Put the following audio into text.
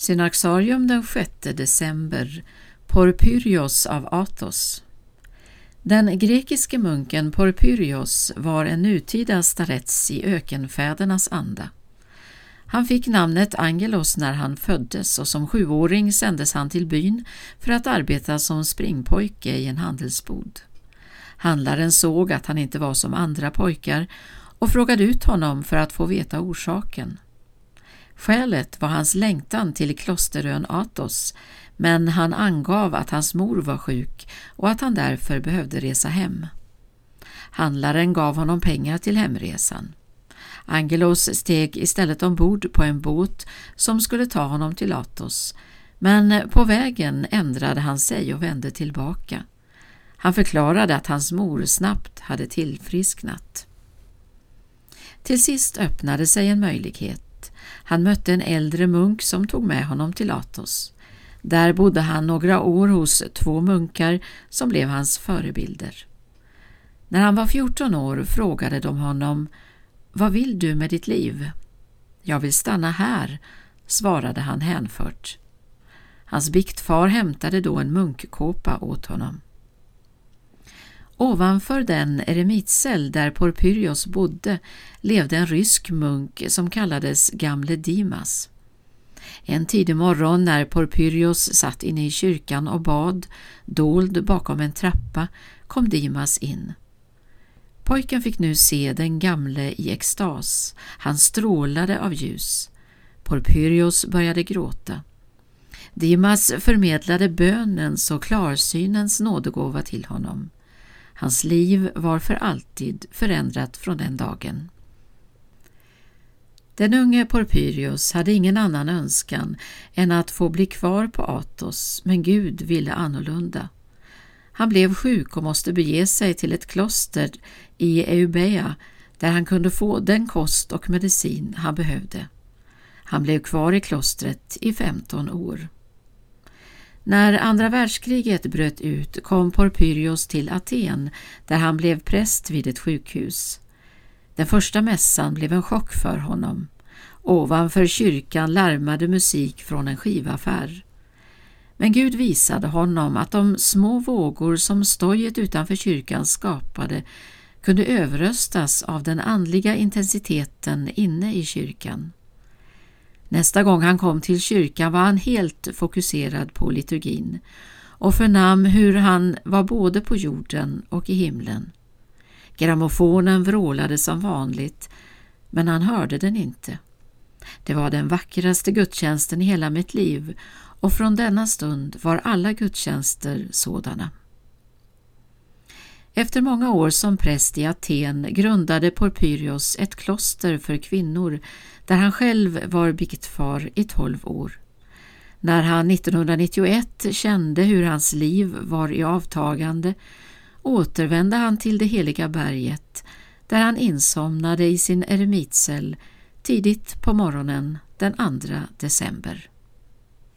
Synaxarium den 6 december Porpyrios av Athos Den grekiske munken Porpyrios var en nutida starets i ökenfädernas anda. Han fick namnet Angelos när han föddes och som sjuåring sändes han till byn för att arbeta som springpojke i en handelsbod. Handlaren såg att han inte var som andra pojkar och frågade ut honom för att få veta orsaken. Skälet var hans längtan till klosterön Athos, men han angav att hans mor var sjuk och att han därför behövde resa hem. Handlaren gav honom pengar till hemresan. Angelos steg istället ombord på en båt som skulle ta honom till Athos, men på vägen ändrade han sig och vände tillbaka. Han förklarade att hans mor snabbt hade tillfrisknat. Till sist öppnade sig en möjlighet. Han mötte en äldre munk som tog med honom till Athos. Där bodde han några år hos två munkar som blev hans förebilder. När han var 14 år frågade de honom Vad vill du med ditt liv? Jag vill stanna här, svarade han hänfört. Hans biktfar hämtade då en munkkåpa åt honom. Ovanför den eremitcell där Porpyrios bodde levde en rysk munk som kallades Gamle Dimas. En tidig morgon när Porpyrios satt inne i kyrkan och bad, dold bakom en trappa, kom Dimas in. Pojken fick nu se den gamle i extas. Han strålade av ljus. Porpyrios började gråta. Dimas förmedlade bönens och klarsynens nådegåva till honom. Hans liv var för alltid förändrat från den dagen. Den unge Porpyrios hade ingen annan önskan än att få bli kvar på Athos, men Gud ville annorlunda. Han blev sjuk och måste bege sig till ett kloster i Eubea där han kunde få den kost och medicin han behövde. Han blev kvar i klostret i 15 år. När andra världskriget bröt ut kom Porpyrios till Aten där han blev präst vid ett sjukhus. Den första mässan blev en chock för honom. Ovanför kyrkan larmade musik från en skivaffär. Men Gud visade honom att de små vågor som stojet utanför kyrkan skapade kunde överröstas av den andliga intensiteten inne i kyrkan. Nästa gång han kom till kyrkan var han helt fokuserad på liturgin och förnam hur han var både på jorden och i himlen. Grammofonen vrålade som vanligt, men han hörde den inte. Det var den vackraste gudstjänsten i hela mitt liv och från denna stund var alla gudstjänster sådana. Efter många år som präst i Aten grundade Porpyrios ett kloster för kvinnor där han själv var biktfar i tolv år. När han 1991 kände hur hans liv var i avtagande återvände han till det heliga berget där han insomnade i sin eremitcell tidigt på morgonen den 2 december.